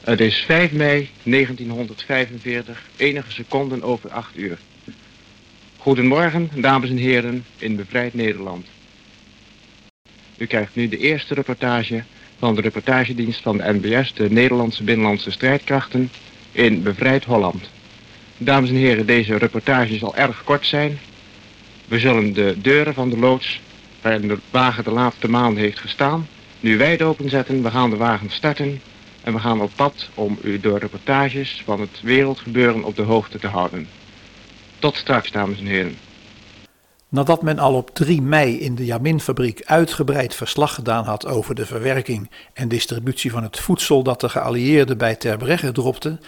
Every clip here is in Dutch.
Het is 5 mei 1945, enige seconden over 8 uur. Goedemorgen, dames en heren, in bevrijd Nederland. U krijgt nu de eerste reportage van de reportagedienst van de NBS, de Nederlandse Binnenlandse Strijdkrachten, in bevrijd Holland. Dames en heren, deze reportage zal erg kort zijn. We zullen de deuren van de loods, waarin de wagen de laatste maanden heeft gestaan, nu wijd openzetten. We gaan de wagen starten en we gaan op pad om u door reportages van het wereldgebeuren op de hoogte te houden. Tot straks, dames en heren. Nadat men al op 3 mei in de Jaminfabriek uitgebreid verslag gedaan had over de verwerking en distributie van het voedsel dat de geallieerden bij Terbregge dropten,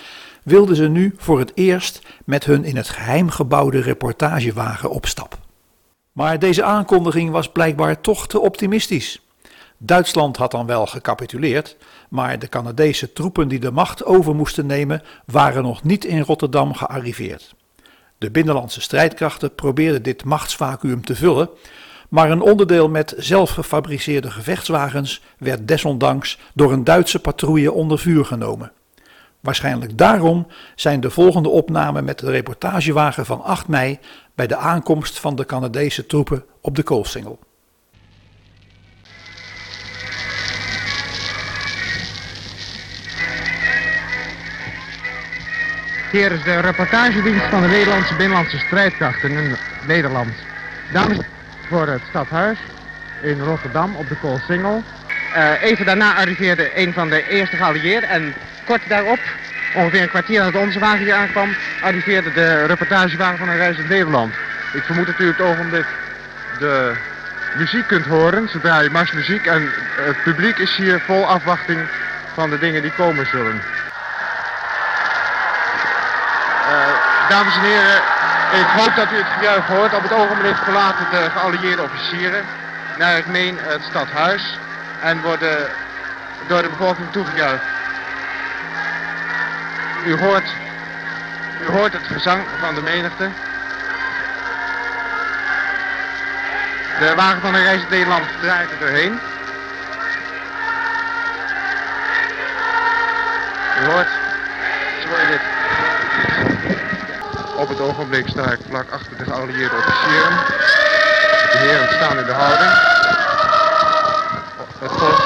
wilden ze nu voor het eerst met hun in het geheim gebouwde reportagewagen op stap. Maar deze aankondiging was blijkbaar toch te optimistisch. Duitsland had dan wel gecapituleerd, maar de Canadese troepen die de macht over moesten nemen waren nog niet in Rotterdam gearriveerd. De binnenlandse strijdkrachten probeerden dit machtsvacuum te vullen, maar een onderdeel met zelfgefabriceerde gevechtswagens werd desondanks door een Duitse patrouille onder vuur genomen. Waarschijnlijk daarom zijn de volgende opnamen met de reportagewagen van 8 mei bij de aankomst van de Canadese troepen op de koolsingel. Hier is de reportagedienst van de Nederlandse Binnenlandse Strijdkrachten in Nederland. Dames voor het stadhuis in Rotterdam op de Koolsingel. Uh, even daarna arriveerde een van de eerste geallieerden en kort daarop, ongeveer een kwartier nadat onze wagen hier aankwam, arriveerde de reportagewagen van een reis in Nederland. Ik vermoed dat u het ogenblik de muziek kunt horen. Ze draaien marsmuziek en het publiek is hier vol afwachting van de dingen die komen zullen. Dames en heren, ik hoop dat u het gejuich hoort. Op het ogenblik verlaten de geallieerde officieren naar meen het stadhuis en worden door de bevolking toegejuicht. U hoort, u hoort het gezang van de menigte. De wagen van de reis Nederland draait er doorheen. U hoort, zo je dit. Op het ogenblik sta ik vlak achter de geallieerde officieren. De heren staan in de houding. Het volk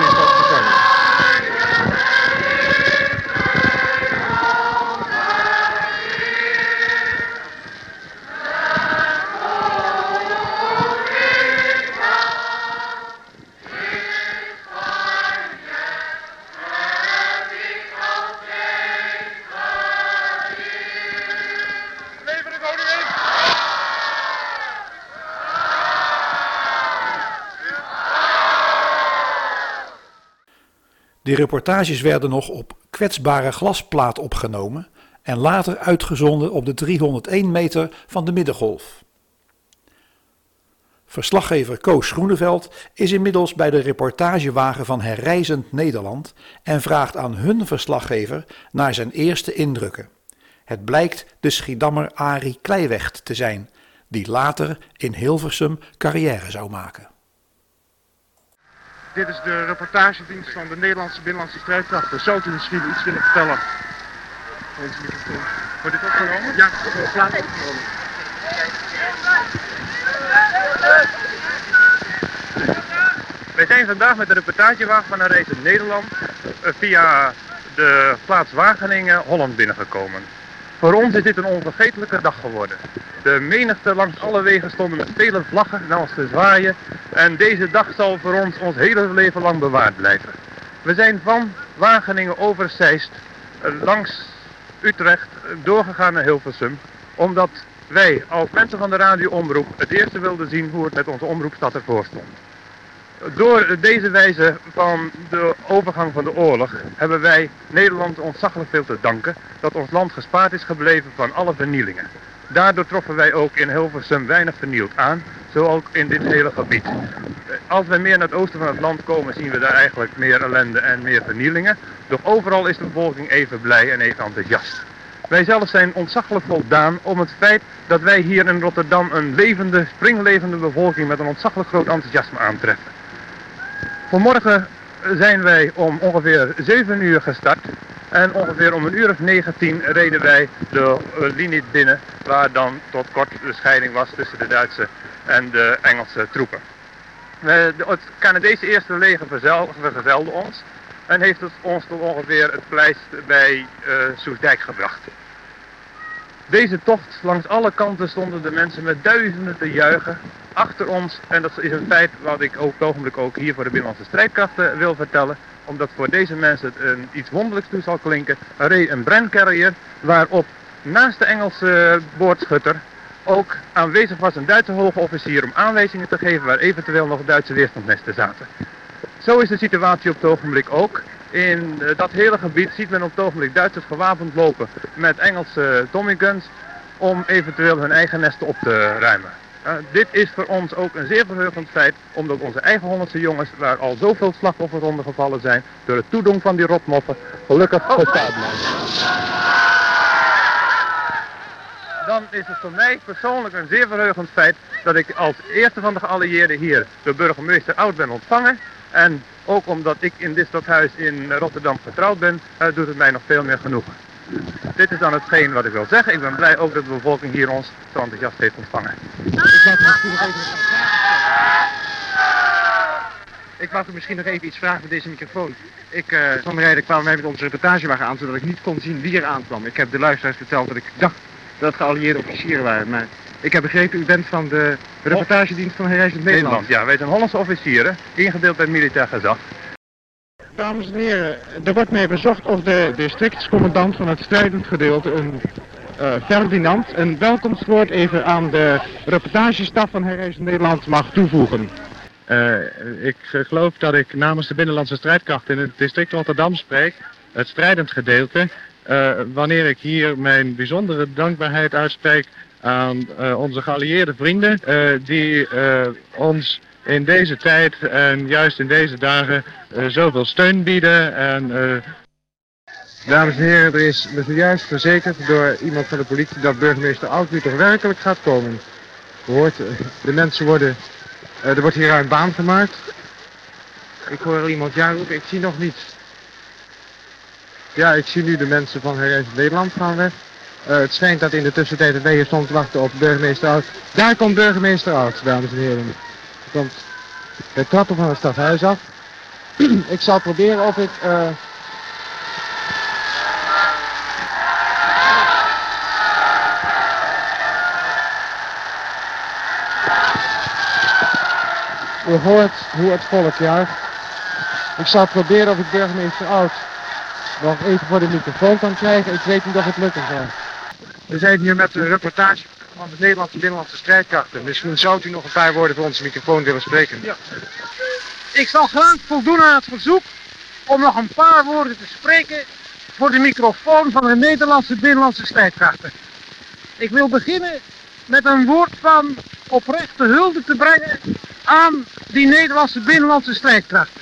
Die reportages werden nog op kwetsbare glasplaat opgenomen en later uitgezonden op de 301 meter van de Middengolf. Verslaggever Koos Groeneveld is inmiddels bij de reportagewagen van Herreizend Nederland en vraagt aan hun verslaggever naar zijn eerste indrukken. Het blijkt de Schiedammer Arie Kleiwecht te zijn, die later in Hilversum carrière zou maken. Dit is de reportagedienst van de Nederlandse Binnenlandse Strijdkrachten. Zou u misschien iets willen vertellen? Wordt dit opgenomen? Ja, plaats opgenomen. Wij zijn vandaag met de reportagewagen van in Nederland eh, via de plaats Wageningen Holland binnengekomen. Voor ons is dit een onvergetelijke dag geworden. De menigte langs alle wegen stonden met vele vlaggen naar ons te zwaaien. En deze dag zal voor ons ons hele leven lang bewaard blijven. We zijn van Wageningen over Zeist eh, langs Utrecht doorgegaan naar Hilversum. Omdat wij als mensen van de radioomroep het eerste wilden zien hoe het met onze omroepstad ervoor stond. Door deze wijze van de overgang van de oorlog hebben wij Nederland ontzaglijk veel te danken dat ons land gespaard is gebleven van alle vernielingen. Daardoor troffen wij ook in Hilversum weinig vernield aan, zo ook in dit hele gebied. Als wij meer naar het oosten van het land komen zien we daar eigenlijk meer ellende en meer vernielingen. Doch overal is de bevolking even blij en even enthousiast. Wij zelf zijn ontzaglijk voldaan om het feit dat wij hier in Rotterdam een levende, springlevende bevolking met een ontzaglijk groot enthousiasme aantreffen. Vanmorgen zijn wij om ongeveer 7 uur gestart En ongeveer om een uur of 19 reden wij de uh, linie binnen, waar dan tot kort de scheiding was tussen de Duitse en de Engelse troepen. Het Canadese eerste leger vergezelde ons en heeft ons tot ongeveer het pleist bij uh, Soesdijk gebracht. Deze tocht, langs alle kanten stonden de mensen met duizenden te juichen achter ons. En dat is een feit wat ik op het ogenblik ook hier voor de Binnenlandse strijdkrachten wil vertellen. Omdat voor deze mensen het een, iets wonderlijks toe zal klinken. Een Brencarrier waarop naast de Engelse boordschutter ook aanwezig was een Duitse hoge officier om aanwijzingen te geven waar eventueel nog Duitse weerstandnesten zaten. Zo is de situatie op het ogenblik ook. In uh, dat hele gebied ziet men op het ogenblik Duitsers gewapend lopen met Engelse Tommy guns om eventueel hun eigen nesten op te ruimen. Uh, dit is voor ons ook een zeer verheugend feit, omdat onze eigen Hollandse jongens, waar al zoveel slachtoffers onder gevallen zijn, door het toedoen van die rotmoffen, gelukkig gestaan zijn. Dan is het voor mij persoonlijk een zeer verheugend feit dat ik als eerste van de geallieerden hier de burgemeester Oud ben ontvangen. En ook omdat ik in dit stadhuis in Rotterdam vertrouwd ben, uh, doet het mij nog veel meer genoegen. Dit is dan hetgeen wat ik wil zeggen. Ik ben blij ook dat de bevolking hier ons zo enthousiast heeft ontvangen. Ik wou u misschien nog even iets vragen met deze microfoon. Ik van rijden kwamen wij met onze reportagewagen aan, zodat ik niet kon zien wie er aankwam. Ik heb de luisteraars verteld dat ik dacht dat geallieerde officieren waren, maar ik heb begrepen, u bent van de reportagedienst van Herreizend Nederland. Nederland. Ja, wij zijn Hollandse officieren, ingedeeld bij het militair gezag. Dames en heren, er wordt mij bezocht of de districtscommandant van het strijdend gedeelte, een uh, Ferdinand, een welkomstwoord even aan de reportagestaf van Herreizend Nederland mag toevoegen. Uh, ik geloof dat ik namens de Binnenlandse Strijdkracht in het district Rotterdam spreek, het strijdend gedeelte, uh, wanneer ik hier mijn bijzondere dankbaarheid uitspreek aan uh, onze geallieerde vrienden uh, die ons in deze tijd en juist in deze dagen zoveel steun bieden. En, Dames en heren, er is me zojuist verzekerd door iemand van de politie dat burgemeester Oud nu toch werkelijk gaat komen. Hoort, de mensen worden, er wordt hier een baan gemaakt. Ik hoor iemand ja roepen, ik zie nog niets. Ja, ik zie nu de mensen van Herreizend Nederland gaan weg. Uh, het schijnt dat in de tussentijd het leger stond te wachten op burgemeester Oud. Daar komt burgemeester Oud, dames en heren. Er komt de trappen van het stadhuis af. ik zal proberen of ik... Uh... U hoort hoe het volk juicht. Ik zal proberen of ik burgemeester Oud nog even voor de microfoon kan krijgen. Ik weet niet of het lukken zal. We zijn hier met een reportage van de Nederlandse Binnenlandse Strijdkrachten. Misschien zou u nog een paar woorden voor onze microfoon willen spreken. Ja. Ik zal graag voldoen aan het verzoek om nog een paar woorden te spreken voor de microfoon van de Nederlandse Binnenlandse Strijdkrachten. Ik wil beginnen met een woord van oprechte hulde te brengen aan die Nederlandse Binnenlandse Strijdkrachten.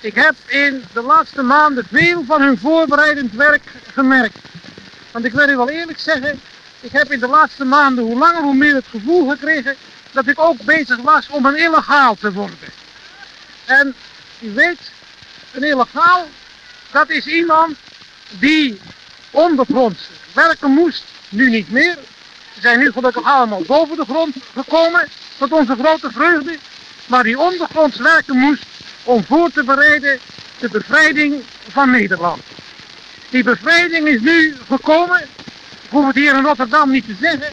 Ik heb in de laatste maanden veel van hun voorbereidend werk gemerkt. Want ik wil u wel eerlijk zeggen, ik heb in de laatste maanden hoe langer hoe meer het gevoel gekregen dat ik ook bezig was om een illegaal te worden. En u weet, een illegaal, dat is iemand die ondergronds werken moest, nu niet meer. Ze zijn nu gelukkig allemaal boven de grond gekomen, tot onze grote vreugde. Maar die ondergronds werken moest om voor te bereiden de bevrijding van Nederland. Die bevrijding is nu gekomen. Ik hoef het hier in Rotterdam niet te zeggen.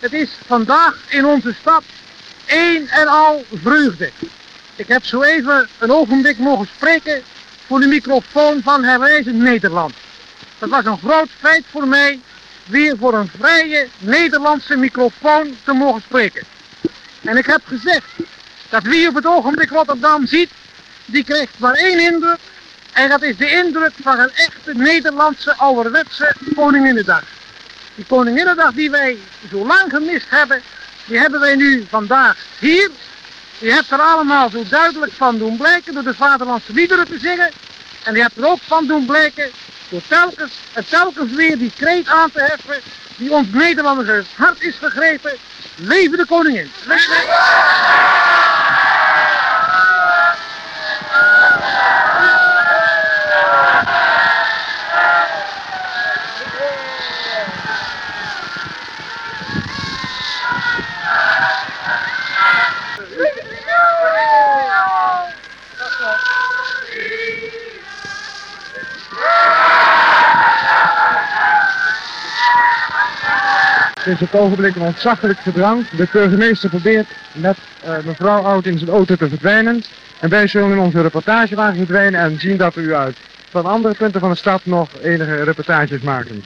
Het is vandaag in onze stad één en al vreugde. Ik heb zo even een ogenblik mogen spreken voor de microfoon van Herwijzend Nederland. Dat was een groot feit voor mij weer voor een vrije Nederlandse microfoon te mogen spreken. En ik heb gezegd dat wie op het ogenblik Rotterdam ziet, die krijgt maar één indruk. En dat is de indruk van een echte Nederlandse ouderwetse Koninginnedag. Die Koninginnedag die wij zo lang gemist hebben, die hebben wij nu vandaag hier. Je hebt er allemaal zo duidelijk van doen blijken door de vaderlandse liederen te zingen. En je hebt er ook van doen blijken door telkens en telkens weer die kreet aan te heffen die ons Nederlanders hart is gegrepen. Leven de koningin! Het is op het ogenblik een ontzaglijk gedrang. De burgemeester probeert met uh, mevrouw Oud in zijn auto te verdwijnen. En wij zullen in onze reportagewagen verdwijnen en zien dat we u uit van andere punten van de stad nog enige reportages maken.